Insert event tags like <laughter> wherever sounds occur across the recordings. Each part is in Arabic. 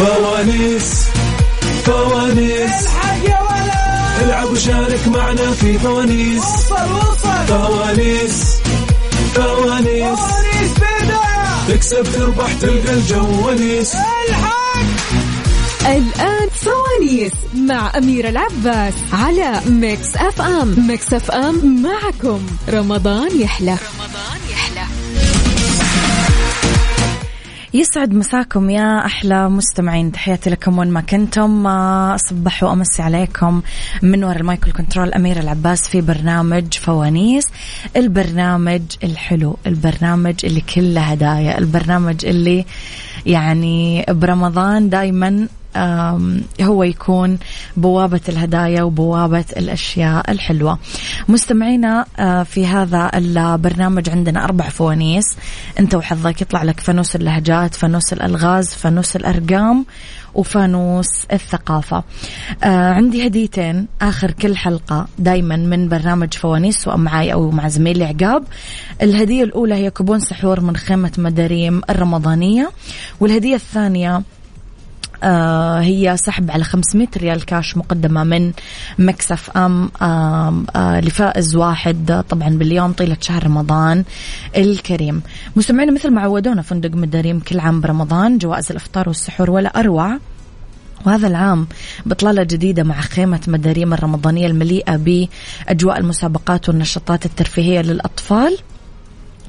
فوانيس فوانيس. الحق يا والعب وشارك معنا في فوانيس. وصل وصل فوانيس فوانيس. فوانيس بداية تكسب تربح تلقى الجو ونيس الحق الآن فوانيس مع أميرة العباس على Mix FM. Mix FM معكم. رمضان يحلى. رمضان يسعد مساكم يا أحلى مستمعين. تحياتي لكم وين ما كنتم. أصبح وأمسي عليكم من وراء المايك و ال control أميرة العباس في برنامج فوانيس. البرنامج الحلو البرنامج اللي كله هدايا البرنامج اللي يعني برمضان دائما هو يكون بوابة الهدايا وبوابة الأشياء الحلوة. مستمعينا آه، في هذا البرنامج عندنا أربع فوانيس. أنت وحظك يطلع لك فانوس اللهجات فانوس الألغاز فانوس الأرقام وفانوس الثقافة. آه عندي هديتين. آخر كل حلقة دايما من برنامج فوانيس سواء معي أو مع زميلي عقاب. الهدية الأولى هي كوبون سحور من خيمة مداريم الرمضانية والهدية الثانية هي سحب على 500 ريال كاش مقدمة من Mix FM آه آه لفائز واحد طبعا باليوم طيلة شهر رمضان الكريم. مستمعينا مثل ما عودونا فندق مداريم كل عام برمضان جوائز الإفطار والسحور ولا أروع. وهذا العام بطلالة جديدة مع خيمة مداريم الرمضانية المليئة بأجواء المسابقات والنشاطات الترفيهية للأطفال.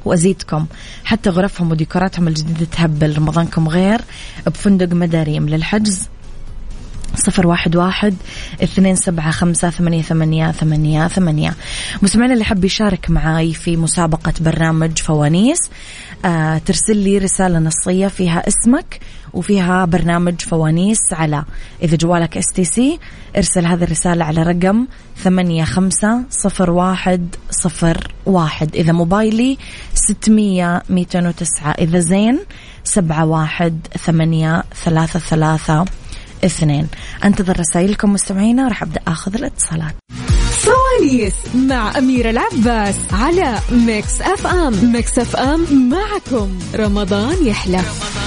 وأزيدكم. حتى غرفهم وديكوراتهم الجديدة تهبل رمضانكم غير. بفندق مداريم للحجز صفر واحد واحد اثنين سبعة خمسة ثمانية ثمانية ثمانية ثمانية. مستمعين اللي حب يشارك معاي في مسابقة برنامج فوانيس آه ترسل لي رسالة نصية فيها اسمك وفيها برنامج فوانيس على إذا جوالك STC ارسل هذه الرسالة على رقم ثمانية خمسة صفر واحد صفر واحد. إذا موبايلي ستمية ميتين وتسعة. إذا زين سبعة واحد ثمانية ثلاثة ثلاثة اثنين. أنتظر رسائلكم مستمعينا راح أبدأ أخذ الاتصالات فوانيس مع أميرة العباس على Mix FM. Mix FM معكم. رمضان يحلى. رمضان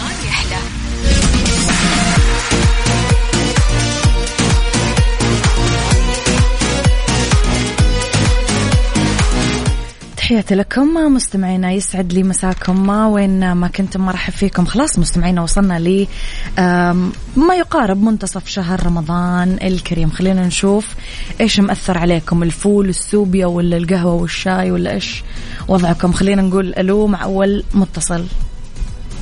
تحياتي لكم. مستمعينا يسعد لي مساكم. ما وين ما كنتم مرحب فيكم. خلاص مستمعينا وصلنا ل ما يقارب منتصف شهر رمضان الكريم. خلينا نشوف إيش مأثر عليكم. الفول السوبيا ولا القهوة والشاي ولا إيش وضعكم. خلينا نقول ألو مع أول متصل.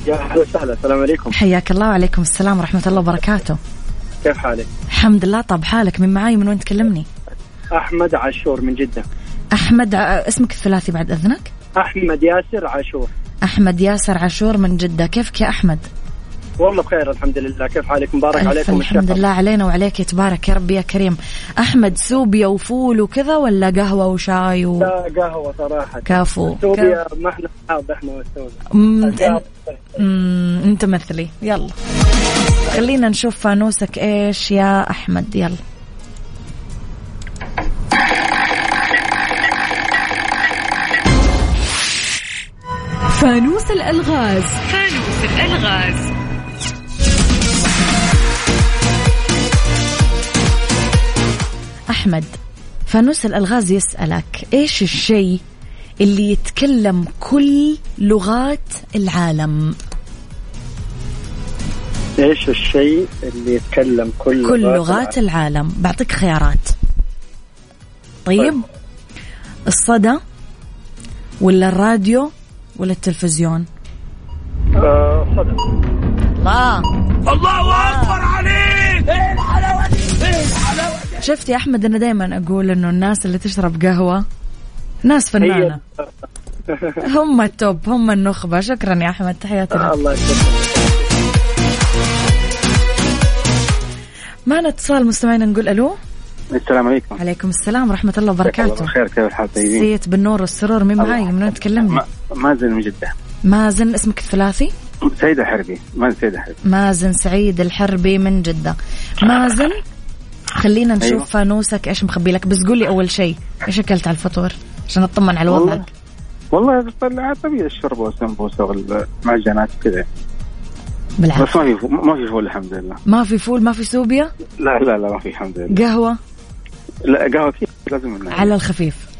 يا أهلا وسهلا. السلام عليكم. حياك الله وعليكم السلام ورحمة الله وبركاته. كيف حالك؟ الحمد لله طب حالك. من معاي من وين تكلمني؟ أحمد عاشور من جدة. أحمد ع- اسمك الثلاثي بعد أذنك؟ أحمد ياسر عاشور. أحمد ياسر عاشور من جدة. كيفك يا أحمد؟ والله بخير الحمد لله. كيف حالك؟ مبارك ألف عليكم الحمد الشهر. لله علينا وعليك يتبارك يا ربي يا كريم. أحمد سوبيا وفول وكذا ولا قهوة وشاي و... لا قهوة صراحة. كافو. سوريا ما إحنا اصحاب إحنا. مم، أنت مثلي. يلا. خلينا نشوف فانوسك إيش يا أحمد. يلا. فانوس الألغاز. فانوس الألغاز. أحمد فانوس الألغاز يسألك إيش الشيء اللي يتكلم كل لغات العالم؟ إيش الشيء اللي يتكلم كل كل لغات العالم؟ بعطيك خيارات. طيب. الصدى ولا الراديو ولا التلفزيون؟ صدق الله الله أكبر عليك! إيه الحلاوه دي إيه الحلاوه دي شفت يا أحمد أنا دائما أقول إنه الناس اللي تشرب قهوة ناس فنانة. هم التوب هم النخبة. شكرا يا أحمد تحياتي الله معنا اتصال مستمعينا نقول ألو؟ السلام عليكم. عليكم السلام ورحمة الله وبركاته. بخير كيف الحال طيبين؟ سيت بالنور والسرور مين معاي؟ من وين تكلمني؟ ما- مازن من جدة. مازن اسمك الثلاثي؟ سعيد الحربي مازن سعيد الحربي. مازن سعيد الحربي من جدة. مازن خلينا نشوف أيوة. فانوسك إيش مخبي لك. بس قولي أول شيء إيش أكلت على الفطور؟ عشان اطمن على والله. وضعك والله طلع طبيعي الشرب والسمبوسة والمعجنات كذا. بالعافية. بس ما في ما في فول الحمد لله. ما في فول ما في سوبيا؟ لا لا لا ما في الحمد لله. قهوة؟ لا قهوة كيف لازم منها على الخفيف.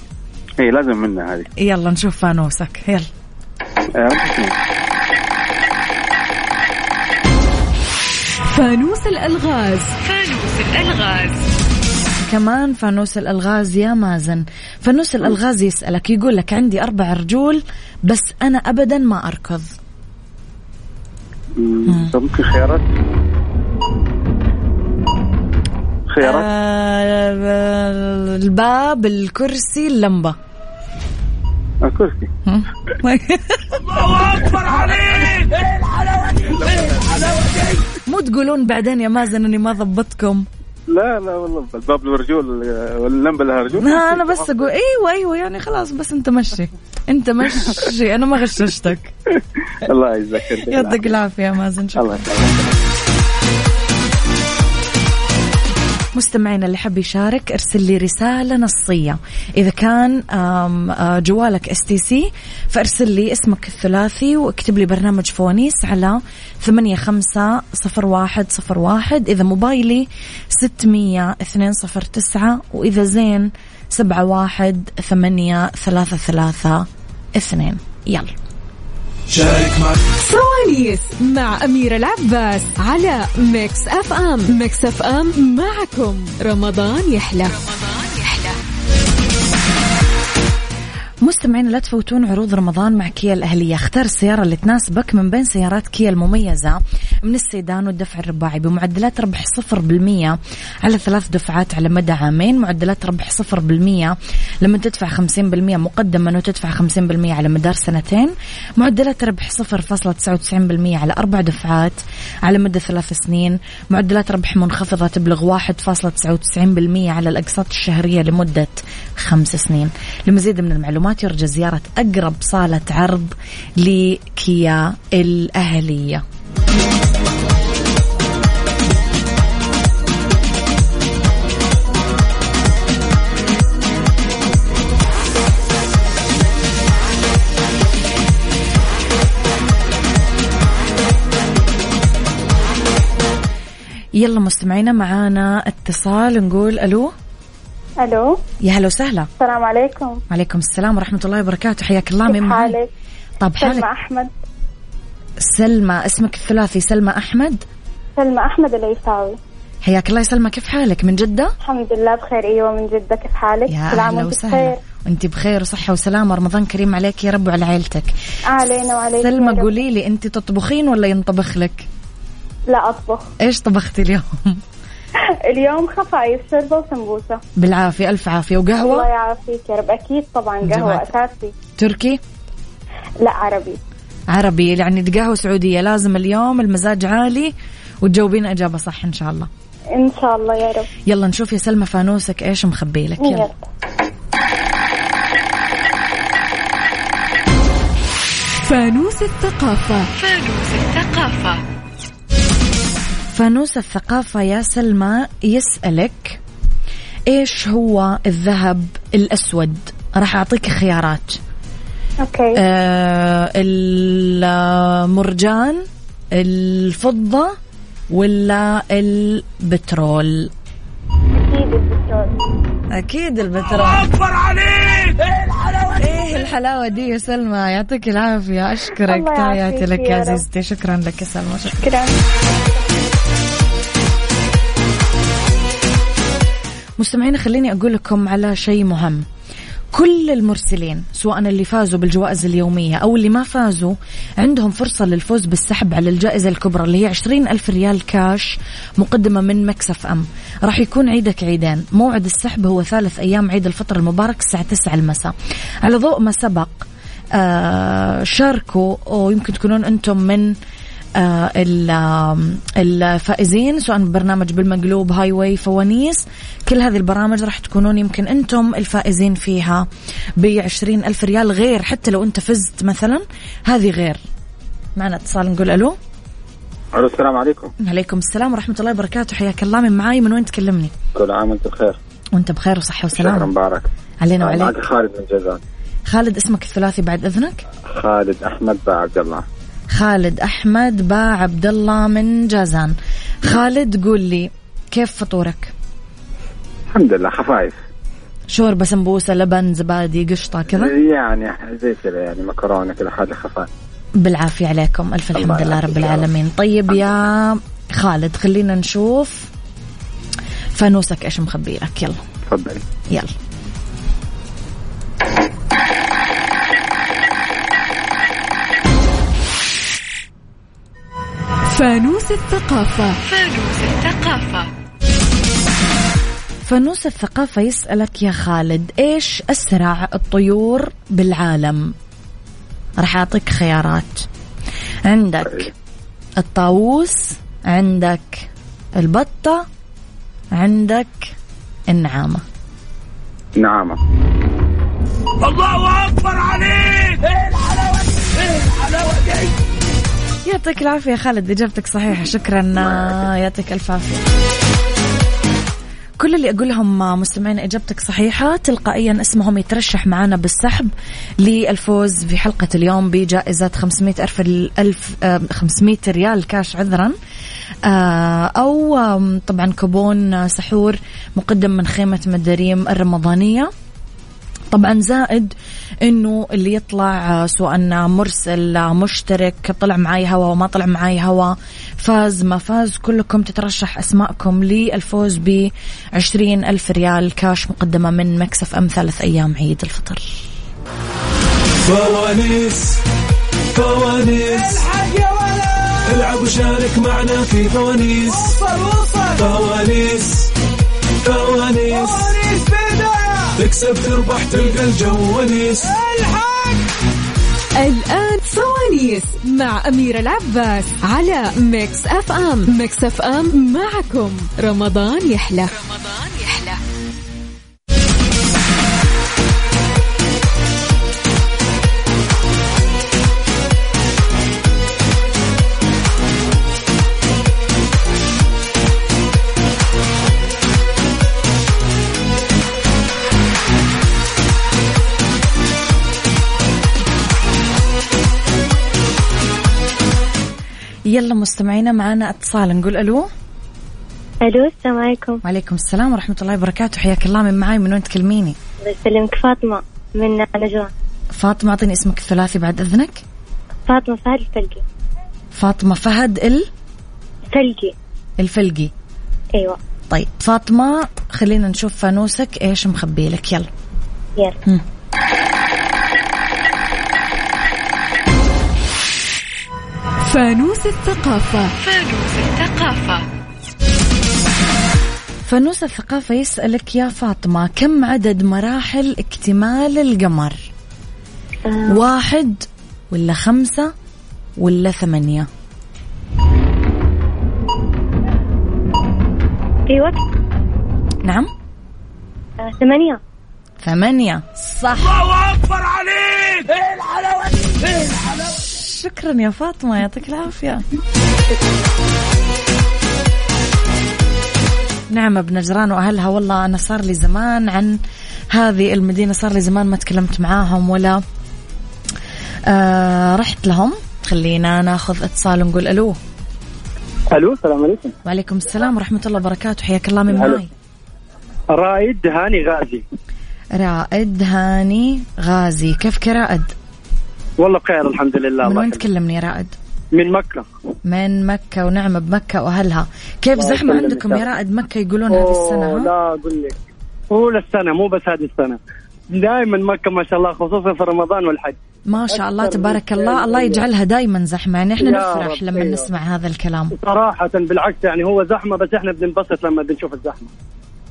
اي لازم منها هذه. يلا نشوف فانوسك. يلا. آه، فانوس الألغاز. كمان فانوس الألغاز يا مازن. فانوس الألغاز يسألك يقول لك عندي أربع رجول بس أنا ابدا ما أركض. ممكن خيارات؟ خيارات آه الباب الكرسي اللمبة. الكرسي؟ الله اكبر عليك إيه الحلاوه دي إيه الحلاوه دي مو تقولون بعدين يا مازن إني ما ضبطكم. لا لا والله الباب له رجول واللمبه لها رجول. ها أنا بس أقول أيوه أيوه يعني خلاص بس أنت مشي. أنت مشي أنا ما غششتك. <laughs> الله يجزاك خير. يعطيك العافية يا مازن شكرا. الله مستمعينا اللي حب يشارك ارسل لي رسالة نصية. إذا كان آه، جوالك STC فارسل لي اسمك الثلاثي واكتب لي برنامج فوانيس على ثمانية خمسة صفر واحد صفر واحد. إذا موبايلي ستمية اثنين صفر تسعة وإذا زين سبعة واحد ثمانية ثلاثة ثلاثة اثنين. يلا. شارك معنا فوانيس مع أميرة العباس على Mix FM. Mix FM معكم. رمضان يحلى. مستمعين لا تفوتون عروض رمضان مع كيا الأهلية. اختار السيارة اللي تناسبك من بين سيارات كيا المميزة من السيدان والدفع الرباعي بمعدلات ربح صفر بالمية على ثلاث دفعات على مدى عامين. معدلات ربح صفر بالمية لما تدفع خمسين بالمية مقدما وتدفع خمسين بالمية على مدار سنتين. معدلات ربح صفر فاصلة تسعة وتسعين بالمية على أربع دفعات على مدة ثلاث سنين. معدلات ربح منخفضة تبلغ واحد فاصلة تسعة وتسعين بالمية على الأقساط الشهرية لمدة خمس سنين. لمزيد من المعلومات يرجى زيارة أقرب صالة عرض لكيا الأهلية. يلا مستمعينا معانا اتصال نقول ألو؟ ألو. يا هلا وسهلا. السلام عليكم. وعليكم السلام ورحمة الله وبركاته. حياك الله معاي؟ حالك؟ طب سلمى حالك؟ أحمد. سلمى اسمك الثلاثي سلمى أحمد؟ سلمى أحمد العيساوي. حياك الله يا سلمى كيف حالك؟ من جدة؟ الحمد لله بخير. أيوه من جدة. كيف حالك؟ يا وأنت وسهلا. بخير. وأنت بخير وصحة وسلامة رمضان كريم عليك يا رب وعلى عيلتك. علينا وعليك سلمى. قولي لي أنت تطبخين ولا ينطبخ لك؟ لا أطبخ. إيش طبختي اليوم؟ <laughs> اليوم خفايف شوربه وسمبوسه بالعافية ألف عافية. الله وقهوة يعافيك يا رب. أكيد طبعا قهوة. أساسي. تركي؟ لا عربي. عربي يعني قهوة سعودية. لازم اليوم المزاج عالي وتجاوبين إجابة صح إن شاء الله. إن شاء الله يا رب. يلا نشوف يا سلمى فانوسك إيش مخبي لك. يلا. يلا. فانوس الثقافة. فانوس الثقافة يا سلمى يسألك إيش هو الذهب الأسود؟ راح أعطيك خيارات. أوكي. آه المرجان الفضة ولا البترول؟ أكيد البترول. أكيد البترول. أكبر عليك! إيه الحلاوة دي؟ إيه الحلاوة دي يا سلمى؟ يعطيك العافية. أشكرك. تحياتي لك يا. عزيزتي. شكرا لك يا سلمى. شكرا شكرا. مستمعين خليني أقول لكم على شيء مهم. كل المرسلين سواء اللي فازوا بالجوائز اليومية أو اللي ما فازوا عندهم فرصة للفوز بالسحب على الجائزة الكبرى اللي هي 20 ألف ريال كاش مقدمة من مكسف أم. راح يكون عيدك عيدين. موعد السحب هو ثالث أيام عيد الفطر المبارك الساعة 9 المساء. على ضوء ما سبق آه شاركوا ويمكن تكونون أنتم من الفائزين سواء برنامج بالمقلوب highway فوانيس كل هذه البرامج راح تكونون يمكن أنتم الفائزين فيها بعشرين ألف ريال غير حتى لو أنت فزت مثلا هذه غير. معنا اتصال نقول ألو. ألو السلام عليكم. عليكم السلام ورحمة الله وبركاته. حياك الله من معاي من وين تكلمني؟ كل عام وأنت بخير. وأنت بخير وصحة شهر وسلامة. مبارك. علينا معك وعليك خالد من جازان خالد اسمك الثلاثي بعد إذنك؟ خالد أحمد عبد الله. خالد أحمد باع عبد الله من جازان. خالد قول لي كيف فطورك؟ الحمد لله خفايف. شوربة سمبوسة لبن زبادي قشطة كذا؟ يعني زي كذا يعني مكرونة كذا حاجة خفايف. بالعافية عليكم. ألف الحمد لله رب. العالمين. طيب يا خالد خلينا نشوف فانوسك إيش مخبي لك يلا. تفضلي يلا. فانوس الثقافة. فانوس الثقافة. يسألك يا خالد إيش أسرع الطيور بالعالم؟ راح أعطيك خيارات. عندك الطاووس عندك البطة عندك النعامة. نعامة. الله أكبر عليك! إيه الحلاوة دي؟ إيه الحلاوة دي؟ يعطيك العافية يا خالد إجابتك صحيحة شكرا. <laughs> يعطيك ألف عافية. كل اللي أقولهم آه، مستمعين إجابتك صحيحة تلقائيا اسمهم يترشح معنا بالسحب للفوز في حلقة اليوم بجائزة 500 ألف, الألف آه، 500 ريال كاش عذرا. آه، أو آم، طبعا كوبون سحور مقدم من خيمة مداريم الرمضانية. طبعا زائد إنه اللي يطلع آه، سواء مرسل آه، مشترك طلع معاي هوا وما طلع معاي هوا فاز ما فاز كلكم تترشح أسماءكم للفوز ب ألف ريال كاش مقدمة من Mix FM ثلاث أيام عيد الفطر. فوانيس فوانيس. الحق يا ولد العب وشارك معنا في فوانيس. وصل وصل. فوانيس فوانيس. فوانيس بدايه تكسب تربح تلقى الجو ونيس. الحق. الآن فوانيس مع أميرة العباس على Mix FM. Mix FM معكم. رمضان يحلى. رمضان يحلى. يلا مستمعينا معنا اتصال. نقول ألو. ألو السلام عليكم. وعليكم السلام ورحمة الله وبركاته. حياك الله. من معاي من وين تكلميني؟ الله يسلمك فاطمة من نجران. فاطمة أعطيني اسمك الثلاثي بعد أذنك. فاطمة فهد الفلقي. فاطمة فهد ال؟ فلقي الفلقي. أيوه. طيب فاطمة خلينا نشوف فانوسك إيش مخبي لك؟ يلا. يلا. هم. فانوس الثقافة. فانوس الثقافة يسألك يا فاطمة كم عدد مراحل اكتمال القمر؟ آه. واحد ولا خمسة ولا ثمانية؟ في وقت نعم. آه ثمانية. ثمانية. صح. الله أكبر عليك! إيه دي؟ إيه الحلاوة شكرا يا فاطمة يعطيك العافية. نعمة بنجران وأهلها والله أنا صار لي زمان عن هذه المدينة صار لي زمان ما تكلمت معاهم ولا آه رحت لهم. خلينا ناخذ اتصال ونقول ألو. ألو السلام عليكم. وعليكم السلام ورحمة الله وبركاته. حياك الله من. معي. رائد هاني غازي. رائد هاني غازي. كيف رائد والله بخير الحمد لله من وين. تكلمني يا رائد؟ من مكة. من مكة ونعمة بمكة وأهلها. كيف زحمة عندكم يا رائد؟ مكة يقولون هذه السنة ها؟ لا أقول لك. طول السنة مو بس هذه السنة. دائما مكة ما شاء الله خصوصا في رمضان والحج. ما شاء الله تبارك الله. الله يجعلها دائما زحمة. يعني إحنا نفرح لما. نسمع هذا الكلام. صراحة بالعكس يعني هو زحمة بس إحنا بننبسط لما بنشوف الزحمة.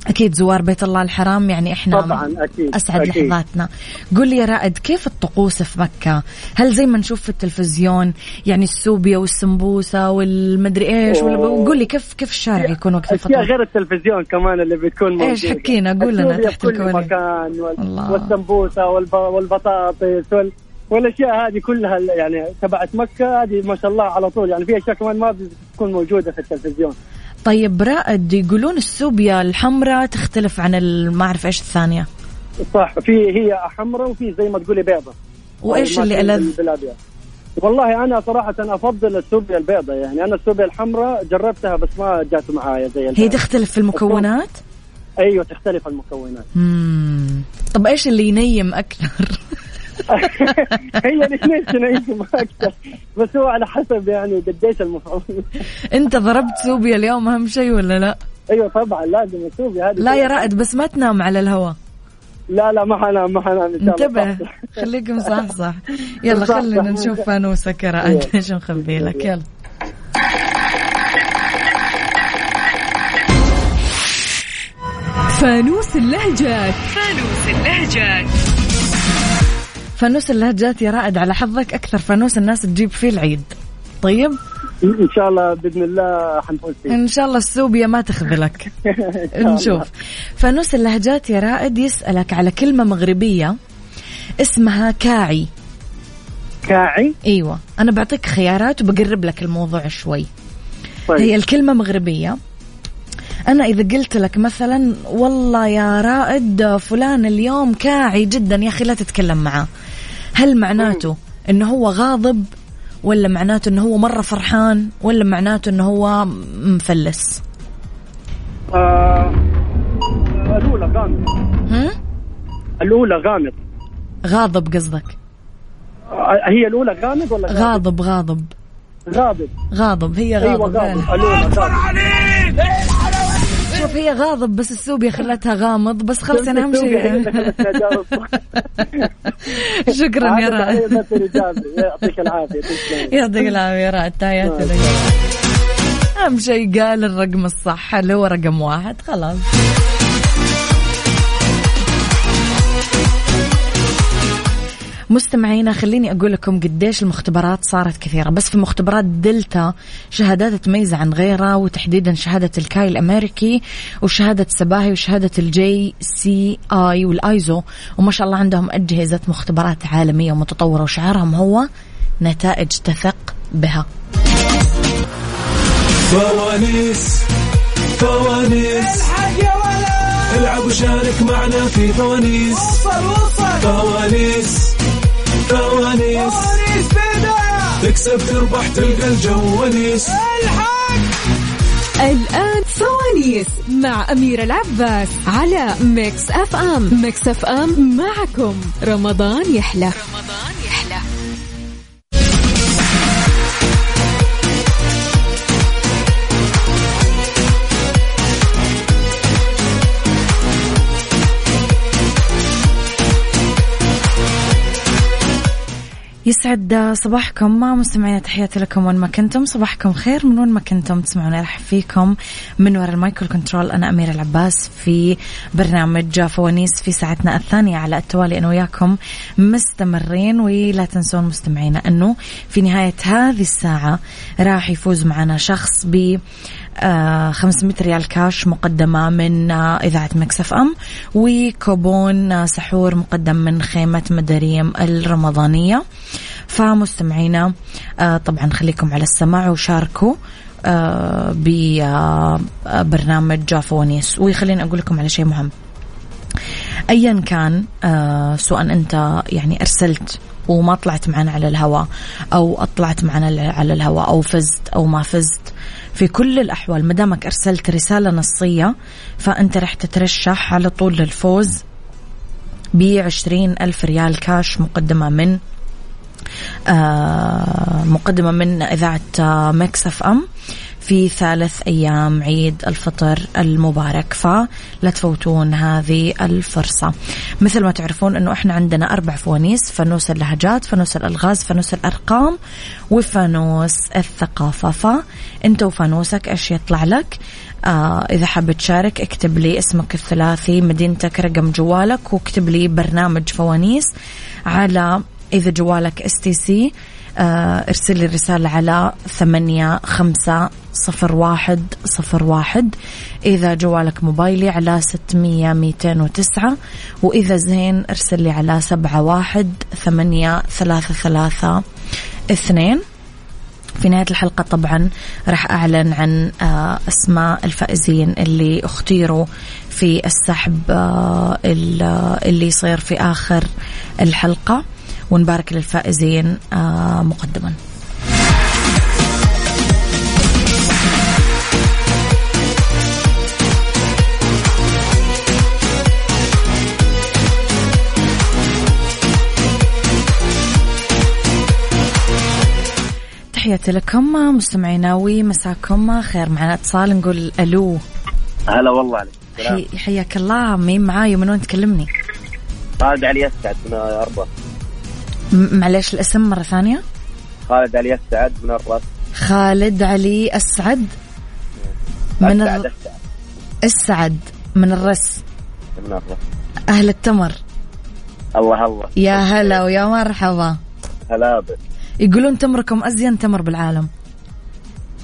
أكيد زوار بيت الله الحرام يعني إحنا طبعا أكيد أسعد أكيد. لحظاتنا. قل لي يا رائد كيف الطقوس في مكة؟ هل زي ما نشوف في التلفزيون يعني السوبيا والسمبوسة والمدري إيش ولا. قل لي كيف كيف الشارع يكون وقت الفطور؟ غير التلفزيون كمان اللي بتكون موجودة. إيش حكينا قول لنا تحت الكواليس مكان وال... الله. والسمبوسة والب... والبطاطس وال... والأشياء هذه كلها يعني تبعت مكة هذه ما شاء الله على طول. يعني في أشياء كمان ما بتكون موجودة في التلفزيون. طيب رائد يقولون السوبيا الحمراء تختلف عن ما أعرف إيش الثانية؟ صح في هي حمراء وفي زي ما تقولي بيضة. وإيش ما اللي بالابيض والله أنا صراحة أفضل السوبيا البيضاء يعني أنا السوبيا الحمراء جربتها بس ما جات معايا زي هي البيضاء. تختلف في المكونات؟ أيوه تختلف المكونات. مم. طب إيش اللي ينيم أكثر؟ <laughs> هي الاثنين تنعيش أكثر. بس هو على حسب يعني قديش المفعول انت ضربت سوبيا اليوم أهم شيء ولا لا؟ أيوه طبعا لازم السوبيا هذه. لا يا رائد بس ما تنام على الهواء لا لا ما حنام ما حنام إن شاء الله. انتبه صح. خليكم صح صح. يلا خلينا. نشوف فانوسك يا رائد. إيش مخبي لك؟ يلا. فانوس اللهجات. فانوس اللهجات. فانوس اللهجات يا رائد على حظك أكثر. فانوس الناس تجيب فيه العيد. طيب؟ ان شاء الله بإذن الله حنفوز فيه. إن شاء الله السوبيا ما تخذلك. <laughs> نشوف. فانوس اللهجات يا رائد يسألك على كلمة مغربية اسمها كاعي. كاعي؟ أيوه. أنا بعطيك خيارات وبقرب لك الموضوع شوي. طيب. هي الكلمة مغربية. أنا إذا قلت لك مثلا والله يا رائد فلان اليوم كاعي جدا. يا أخي لا تتكلم معاه. هل معناته إنه هو غاضب ولا معناته إنه هو مرة فرحان ولا معناته إنه هو مفلس؟ آه الأولى غامض؟ الأولى غامض. غاضب قصدك؟ آه، هي الأولى غامض ولا غاضب غاضب. غاضب. غاضب هي أيوه غاضب غامض فعلا. الأولى غامض. شوف هي غاضب بس السوبيا خلتها غامض بس خلص أنا أهم شيء <laughs> شكرا يا رائد. يعطيك العافية. يعطيك العافية. رائد. تحياتي لك. أهم شيء قال الرقم الصح اللي هو رقم واحد خلاص. مستمعينا خليني أقول لكم قديش المختبرات صارت كثيرة. بس في مختبرات دلتا شهادات تميز عن غيرها وتحديدا شهادة ال CAP الأمريكي وشهادة سباهي وشهادة ال JCI والآيزو. وما شاء الله عندهم أجهزة مختبرات عالمية ومتطورة وشعارهم هو نتائج تثق بها. فوانيس فوانيس. العب وشارك معنا في فوانيس. فوانيس. فوانيس تكسب تربح تلقى الجو ونيس الآن فوانيس مع أميرة العباس على Mix FM. Mix FM معكم. رمضان يحلى. رمضان يسعد صباحكم. مع مستمعينا تحياتي لكم وين ما كنتم. صباحكم خير من وين ما كنتم. تسمعون راح فيكم من وراء المايكل كنترول أنا أميرة العباس في برنامج فوانيس في ساعتنا الثانية على التوالي. أنا وياكم مستمرين ولا تنسون مستمعينا أنه في نهاية هذه الساعة راح يفوز معنا شخص ب 500 ريال كاش مقدمة من آه إذاعة Mix FM وكوبون آه سحور مقدم من خيمة مداريم الرمضانية. فمستمعينا آه طبعا خليكم على السماع وشاركوا آه ببرنامج فوانيس وخليني أقول لكم على شيء مهم. ايا كان آه سواء أنت يعني أرسلت وما طلعت معنا على الهواء أو أطلعت معنا على الهواء أو فزت أو ما فزت في كل الأحوال مدامك أرسلت رسالة نصية فأنت رح تترشح على طول للفوز بعشرين ألف ريال كاش مقدمة من آه مقدمة من إذاعة Mix FM. في ثالث أيام عيد الفطر المبارك. فلا تفوتون هذه الفرصة. مثل ما تعرفون أنه إحنا عندنا أربع فوانيس فانوس اللهجات فانوس الألغاز فانوس الأرقام وفانوس الثقافة. فأنت وفانوسك إيش يطلع لك؟ آه إذا حاب تشارك اكتب لي اسمك الثلاثي مدينتك رقم جوالك واكتب لي برنامج فوانيس على إذا جوالك STC ارسل لي رسالة على ثمانية خمسة صفر واحد صفر واحد. إذا جوالك موبايلي على ستمية ميتين وتسعة. وإذا زين ارسل لي على سبعة واحد ثمانية ثلاثة ثلاثة اثنين. في نهاية الحلقة طبعا راح أعلن عن أسماء الفائزين اللي اختيروا في السحب اللي يصير في آخر الحلقة. ونبارك للفائزين آه مقدما. تحياتي لكم مستمعينا ومساكم خير معنا اتصال نقول ألو. هلا والله عليك. حي حياك الله مين معاي ومن وين تكلمني؟ خالد علي أسعد من أربع م- معليش الاسم مرة ثانية. خالد علي أسعد من الرأس. خالد علي أسعد من أسعد الر... أسعد من الرس. من الرأس. أهل التمر. الله الله. يا هلا ويا مرحبا. هلا بك. يقولون تمركم أزين تمر بالعالم.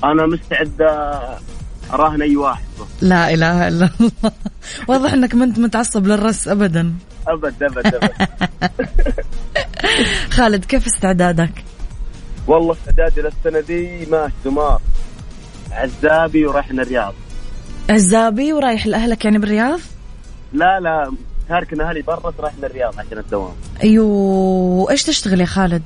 أنا مستعد أراهن أي واحد. لا إله إلا الله. واضح أنك ما أنت متعصب للرس أبدا. أبد أبد أبد. <laughs> خالد كيف استعدادك؟ والله استعدادي للسنة دي ماشي دمار عزابي ورحنا الرياض عزابي ورايح لأهلك يعني بالرياض؟ لا لا تاركنا أهلي برا رحنا الرياض عشان الدوام. أيوه إيش تشتغل يا خالد؟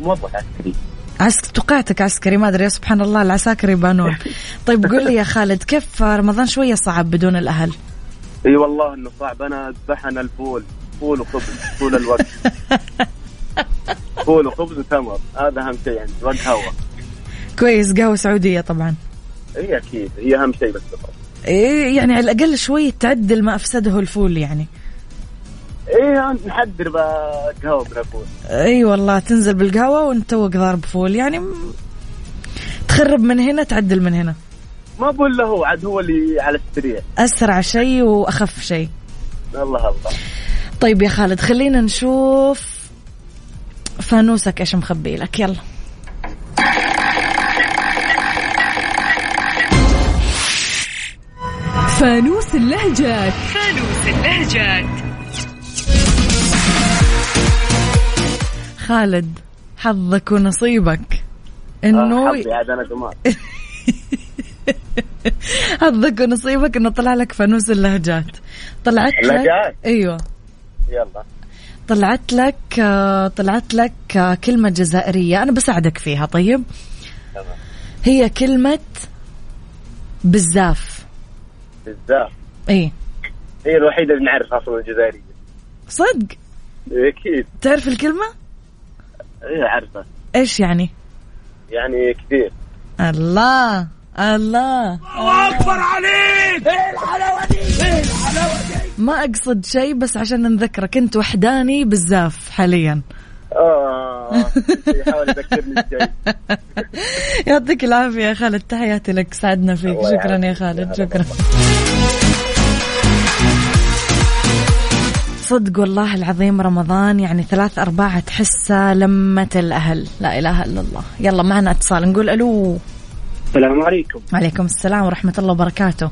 موظف عسكري عسك توقعتك عسكري ما أدري سبحان الله العساكر يبانون. <laughs> طيب قول لي يا خالد كيف رمضان شوية صعب بدون الأهل؟ إي والله إنه صعب. أنا ذبحنا الفول. فول وخبز طول الوقت. <laughs> فول وخبز وتمر. هذا أهم شيء عندي وقهوه كويس قهوة سعودية طبعا. هي أكيد. هي أهم شيء بس. إيه يعني على الأقل شوي تعدل ما أفسده الفول يعني. إيه نحضر بقى قهوه من الفول أي والله تنزل بالقهوة وأنت توك ضارب فول. يعني تخرب من هنا تعدل من هنا. ما بقول له هو عاد هو اللي على السريع. أسرع شيء وأخف شيء. الله الله. طيب يا خالد خلينا نشوف فانوسك إيش مخبي لك. يلا. فانوس اللهجات. فانوس اللهجات. خالد حظك ونصيبك. آه، انه حظي عاد أنا دمار <laughs> حظك ونصيبك إنه طلع لك فانوس اللهجات. طلعت لك اللهجات؟ أيوه. يلا. طلعت لك آه، طلعت لك آه، كلمة جزائرية. أنا بساعدك فيها طيب؟ هي كلمة بزاف بالذات إي. هي الوحيدة اللي نعرف أصلا الجزائرية. صدق؟ أكيد. تعرف الكلمة؟ هي عارفه. إيش يعني؟ يعني كثير. الله الله. الله أكبر عليك! إيه الحلاوة دي! إيه الحلاوة دي! ما أقصد شيء بس عشان نذكرك انت وحداني بزاف حاليا. آه يحاول يذكرني بشيء. <laughs> يعطيك العافية يا خالد تحياتي لك سعدنا فيك. شكرا يا. خالد شكرا. صدق والله العظيم رمضان يعني ثلاث أرباع تحسه لمة الأهل. لا إله إلا الله. يلا معنا اتصال نقول ألو. السلام عليكم. وعليكم السلام ورحمة الله وبركاته.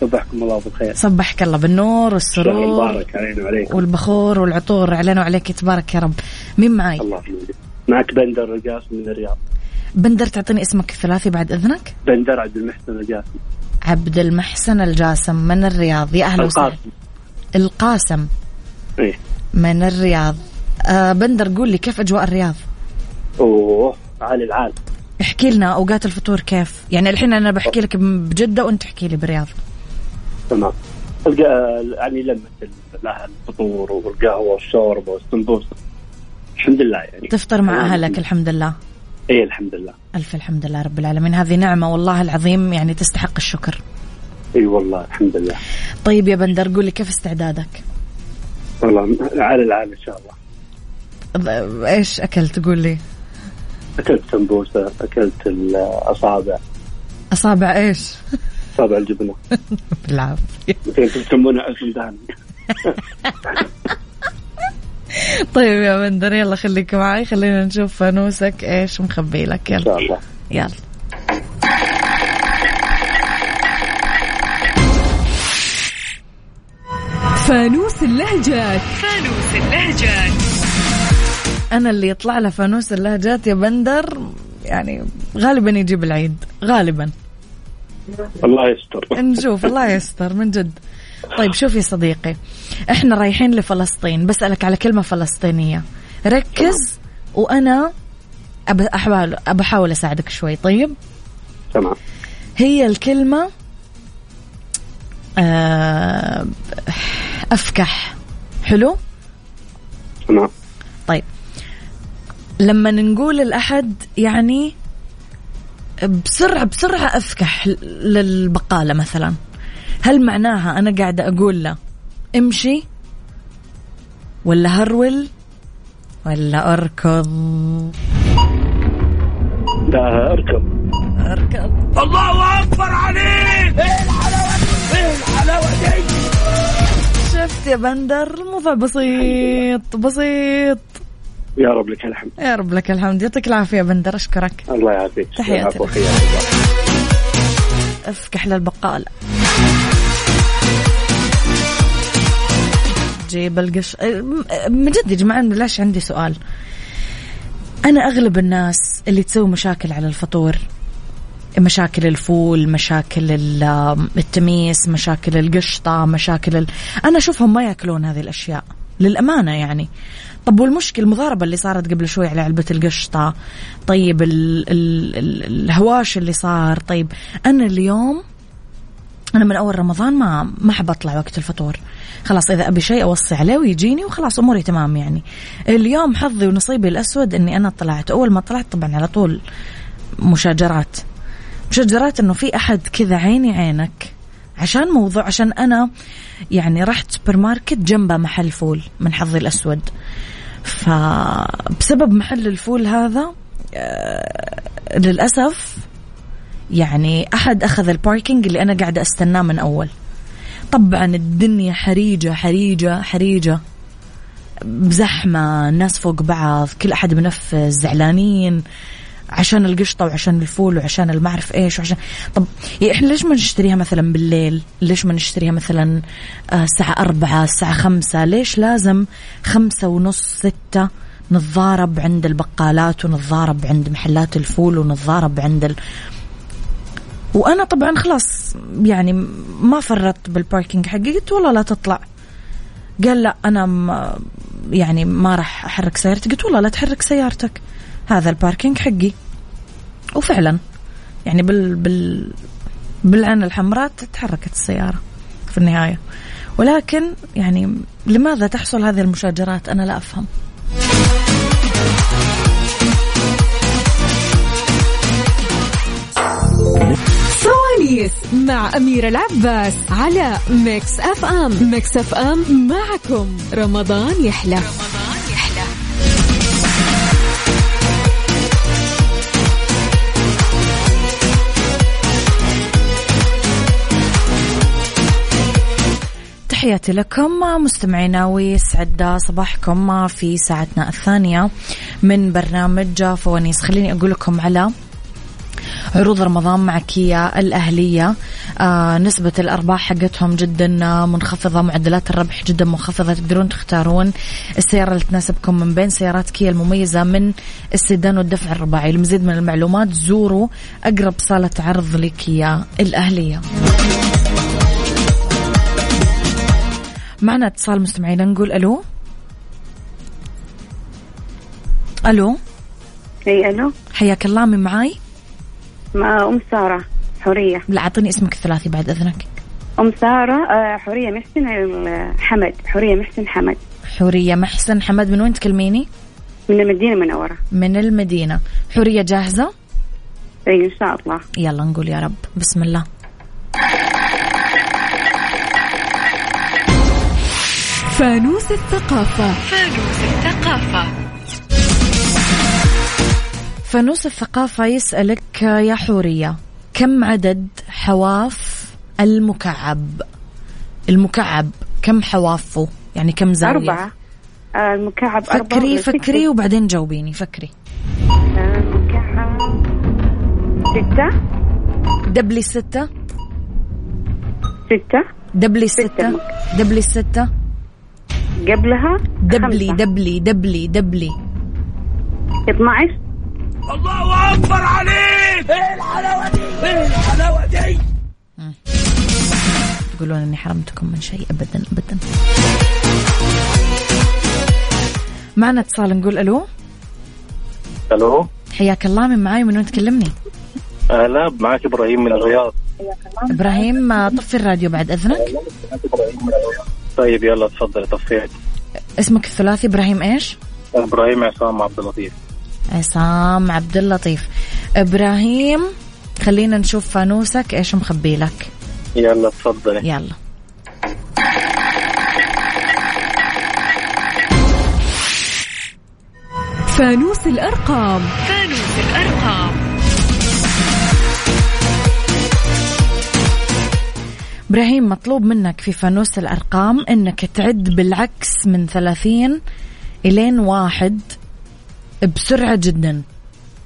صبحكم الله بالخير. صبحك الله بالنور والسرور. مبارك علينا وعليكم. والبخور والعطور علينا وعليك تبارك يا رب. مين معاي؟ الله يحفظك معك بندر القاسم من الرياض. بندر تعطيني اسمك الثلاثي بعد إذنك؟ بندر عبد المحسن القاسم عبد المحسن الجاسم من الرياض. يا أهلا وسهلا. القاسم. إيه. من الرياض. آه بندر قول لي كيف أجواء الرياض؟ أوه عالي العال. احكي لنا أوقات الفطور كيف؟ يعني الحين أنا بحكي لك بجدة وأنت تحكي لي بالرياض. تمام. يعني لمة الفطور والقهوة والشوربة والسمبوسه الحمد لله يعني. تفطر مع. أهلك الحمد لله. إيه الحمد لله. ألف الحمد لله رب العالمين. هذه نعمة والله العظيم يعني تستحق الشكر. إي والله الحمد لله. طيب يا بندر قول لي كيف استعدادك؟ والله عالي العال إن شاء الله. إيش أكلت؟ قول لي. أكلت سمبوسة أكلت الأصابع. أصابع إيش؟ أصابع الجبنة. <laughs> بالعافية. مثل تسمونها اسم دهن طيب يا بندر يلا خليك معي. خلينا نشوف فانوسك. إيش مخبي لك؟ إن يلا شاء الله. يلا. فانوس اللهجات. فانوس اللهجات. أنا اللي يطلع له فانوس اللهجات يا بندر يعني غالبا يجيب العيد غالبا. الله يستر. نشوف الله يستر من جد. طيب شوف يا صديقي إحنا رايحين لفلسطين بسألك على كلمة فلسطينية. ركز وأنا أب- أحاول بحاول أساعدك شوي طيب؟ تمام. هي الكلمة آه، أفكح. حلو؟ تمام طيب. لما نقول الأحد يعني بسرعة بسرعة أفكح للبقالة مثلا. هل معناها أنا قاعدة أقول له امشي ولا هرول ولا أركض؟ لا اركب أركض. الله أكبر عليك! الحلاوه دي شفت يا بندر؟ الموضوع بسيط بسيط. يا رب لك الحمد. يا رب لك الحمد. يعطيك العافية يا بندر أشكرك. الله يعافيك. تحياتي. أفكح للبقالة جيب القش من جد يا جماعة ليش عندي سؤال؟ أنا أغلب الناس اللي تسوي مشاكل على الفطور مشاكل الفول مشاكل ال- التميس مشاكل القشطة مشاكل ال... أنا أشوفهم ما يأكلون هذه الأشياء للأمانة يعني. طب والمشكلة المضاربة اللي صارت قبل شوي على علبة القشطة طيب ال ال ال الهواش اللي صار طيب أنا اليوم أنا من أول رمضان ما ما أحب أطلع وقت الفطور. خلاص إذا أبي شيء أوصي عليه ويجيني وخلاص أموري تمام يعني. اليوم حظي ونصيبي الأسود إني أنا طلعت أول ما طلعت طبعا على طول مشاجرات. مشجرات إنه في أحد كذا عيني عينك عشان موضوع عشان أنا يعني رحت سوبر ماركت جنبه محل فول من حظي الأسود. فبسبب محل الفول هذا آه، للأسف يعني أحد أخذ ال parking اللي أنا قاعدة أستناه من أول. طبعا الدنيا حريجة حريجة حريجة. بزحمة الناس فوق بعض كل أحد منفذ زعلانين. عشان القشطة وعشان الفول وعشان ما أعرف إيش وعشان طب يعني إحنا ليش ما نشتريها مثلا بالليل؟ ليش ما نشتريها مثلا آه، الساعة أربعة الساعة خمسة؟ ليش لازم خمسة ونص ستة نتضارب عند البقالات ونتضارب عند محلات الفول ونتضارب عند ال... وأنا طبعا خلاص يعني ما فرطت بالباركينج حقي قلت والله لا تطلع. قال لا أنا ما يعني ما راح أحرك سيارتي قلت والله لا تحرك سيارتك. هذا الباركينج حقي. وفعلا يعني بال بال بالعين الحمراء تحركت السيارة في النهاية. ولكن يعني لماذا تحصل هذه المشاجرات؟ أنا لا أفهم. فوانيس مع أميرة العباس على ميكس أف أم. ميكس أف أم معكم. رمضان يحلى رمضان يحلى. تحياتي لكم مستمعينا ويسعد صباحكم في ساعتنا الثانية من برنامج فوانيس. خليني أقول لكم على عروض رمضان مع كيا الأهلية. آه نسبة الأرباح حقتهم جدا منخفضة معدلات الربح جدا منخفضة. تقدرون تختارون السيارة اللي تناسبكم من بين سيارات كيا المميزة من السيدان والدفع الرباعي. لمزيد من المعلومات زوروا أقرب صالة عرض لكيا الأهلية. معنا اتصال مستمعينا نقول ألو؟ ألو؟ إي ألو. حياك الله من معاي؟ مع أم سارة حورية. لا أعطيني اسمك الثلاثي بعد إذنك. أم سارة آه، حورية محسن آه، حمد. حورية محسن حمد. حورية محسن حمد من وين تكلميني؟ من المدينة المنورة. من المدينة. حورية جاهزة؟ إي إن شاء الله. يلا نقول يا رب. بسم الله. فانوس الثقافة. فانوس الثقافة. يسألك يا حورية كم عدد حواف المكعب؟ المكعب كم حوافه؟ يعني كم زاوية؟ أربعة. آه، المكعب أربعة فكري ستة؟ فكري وبعدين جاوبيني فكري. آه، المكعب ستة. دبلي الستة ستة. دبلي ستة. مك- دبلي الستة قبلها دبلي خمسة. دبلي دبلي دبلي. 12 الله أكبر عليك! إيه الحلاوة دي؟ إيه الحلاوة دي؟ تقولون إني حرمتكم من شيء ابدا ابدا. معنا اتصال نقول ألو. ألو. حياك الله من معاي من وين تكلمني؟ هلا معك إبراهيم من الرياض إبراهيم آه، طفي الراديو بعد أذنك. طيب يلا تفضل طفيت اسمك الثلاثي إبراهيم إيش؟ إبراهيم عصام عبد اللطيف. عصام عبد اللطيف. إبراهيم خلينا نشوف فانوسك إيش مخبي لك؟ يلا تفضلي. يلا. فانوس الأرقام. فانوس إبراهيم مطلوب منك في فانوس الأرقام إنك تعد بالعكس من 30 إلين واحد بسرعة جدا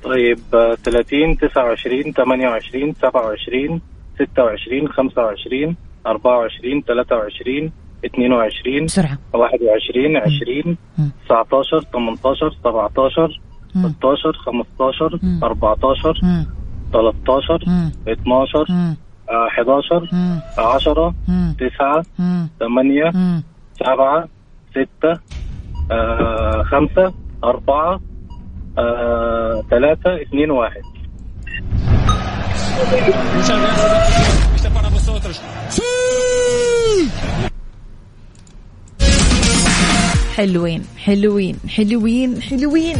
طيب آه، 30 29 28 27 26 25 24 23 22 بسرعة 21 20 مم. 19 18 17 مم. 16 15 مم. 14 مم. 13 مم. 12 مم. آه، 11 مم. 10 مم. 9 مم. 8 مم. 7 6 5 4 3 2 1 حلوين حلوين حلوين حلوين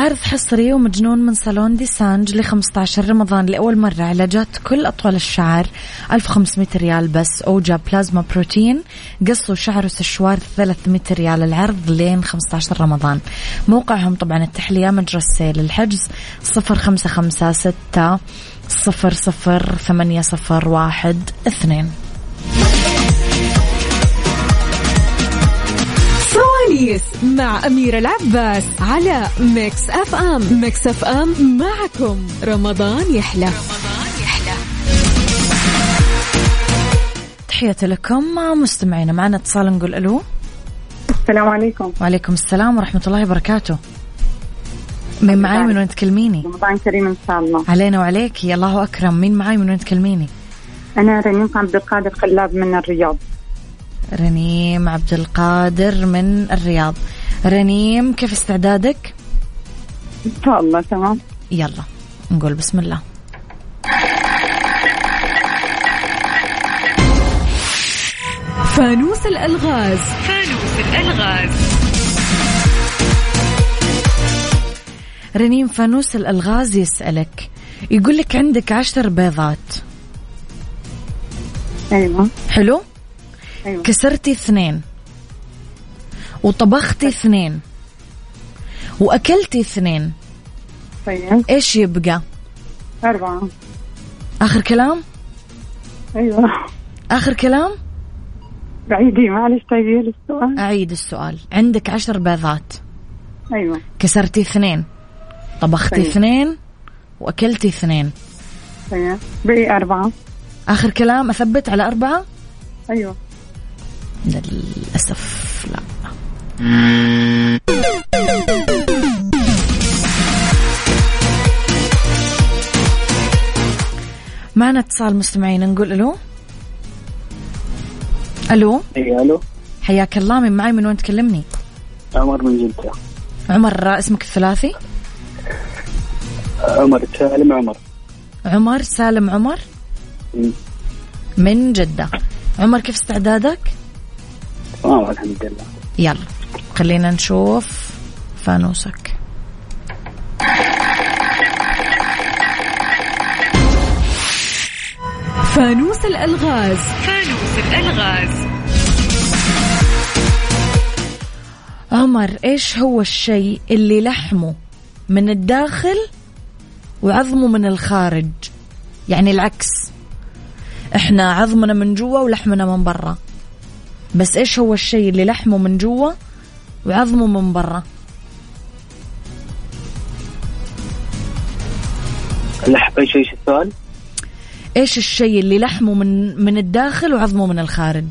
عرض حصري ومجنون من صالون دي سانج ل 15 رمضان لأول مرة علاجات كل أطول الشعر. 1500 ريال بس. أو جا بلازما بروتين. قص وشعر وسشوار 300 ريال العرض لين 15 رمضان. موقعهم طبعا التحلية مجرى السيل الحجز 0556 صفر صفر ثمانية صفر واحد اثنين. فوانيس مع أميرة العباس على ميكس أف أم ميكس أف أم معكم. رمضان يحلى. رمضان يحلى تحياتي لكم مستمعينا. معنا اتصال نقول ألو. السلام عليكم. وعليكم السلام ورحمة الله وبركاته. مين معاي من وين تكلميني؟ رمضان كريم إن شاء الله. علينا وعليك. الله أكرم. مين معاي من وين تكلميني؟ أنا رنيم عبد القادر خلاب من الرياض. رنيم عبد القادر من الرياض. رنيم كيف استعدادك؟ إن شاء الله تمام. يلا نقول بسم الله. فانوس الألغاز. فانوس الألغاز. رنيم فانوس الألغاز يسألك يقول لك عندك عشر بيضات. أيوه. حلو؟ أيوه. كسرتي اثنين. وطبختي اثنين. وأكلتي اثنين. طيب. إيش يبقى؟ أربعة. آخر كلام؟ أيوه. آخر كلام؟ بعيدي معلش تغيير السؤال؟ أعيد السؤال. عندك عشر بيضات. أيوه. كسرتي اثنين. طبختي طيب. اثنين. وأكلتي اثنين. طيب. بقي أربعة. آخر كلام أثبت على أربعة؟ أيوه. للأسف لا. معنا اتصال مستمعين نقول ألو؟ ألو؟ اي ألو. حياك الله من معي من وين تكلمني؟ عمر من جدة عمر اسمك الثلاثي؟ عمر سالم عمر. عمر سالم عمر؟ مم. من جدة. عمر كيف استعدادك؟ تمام الحمد لله يلا خلينا نشوف فانوسك. فانوس الألغاز. فانوس الألغاز. عمر إيش هو الشيء اللي لحمه من الداخل وعظمه من الخارج؟ يعني العكس. إحنا عظمنا من جوا ولحمنا من برا. بس إيش هو الشيء اللي لحمه من جوا وعظمه من برا لحم إيش إيش السؤال؟ إيش الشيء اللي لحمه من من الداخل وعظمه من الخارج؟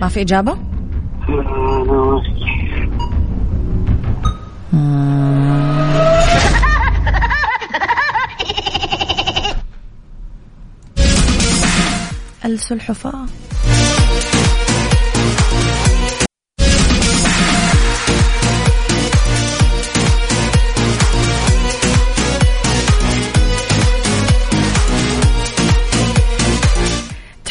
ما في إجابة؟ آه،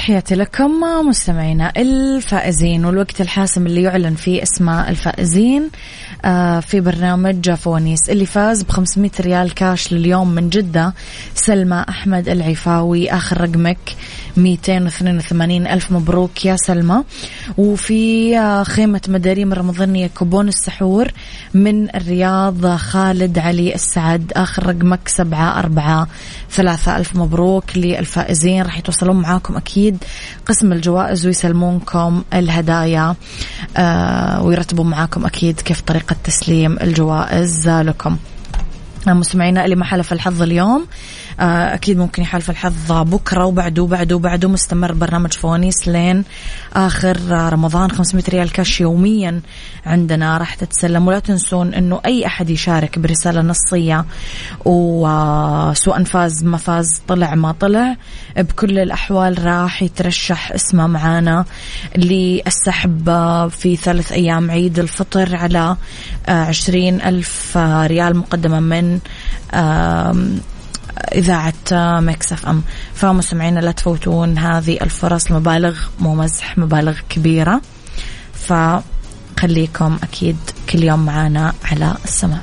تحياتي لكم مستمعينا الفائزين والوقت الحاسم اللي يعلن فيه اسماء الفائزين آه، في برنامج فوانيس اللي فاز ب 500 ريال كاش لليوم من جدة. سلمى أحمد العفاوي آخر رقمك 282 ألف مبروك يا سلمى. وفي آه، خيمة مداريم رمضانية كوبون السحور من الرياض خالد علي السعد آخر رقمك سبعة أربعة ثلاثة. ألف مبروك للفائزين راح يتواصلون معاكم أكيد. قسم الجوائز ويسلمونكم الهدايا آه ويرتبوا معاكم أكيد كيف طريقة تسليم الجوائز لكم. مستمعينا اللي ما حلف الحظ اليوم. آه، أكيد ممكن يحالف الحظ بكرة وبعده وبعده وبعده. مستمر برنامج فوانيس لين آخر رمضان. 500 ريال كاش يوميا عندنا راح تتسلم. ولا تنسون أنه أي أحد يشارك برسالة نصية وسواء فاز ما فاز طلع ما طلع بكل الأحوال راح يترشح اسمه معانا للسحب في ثلاث أيام عيد الفطر على عشرين ألف ريال مقدمة من إذاعة مكس اف ام فمستمعينا لا تفوتون هذه الفرص مبالغ مو مزح مبالغ كبيرة. فخليكم أكيد كل يوم معنا على السماع.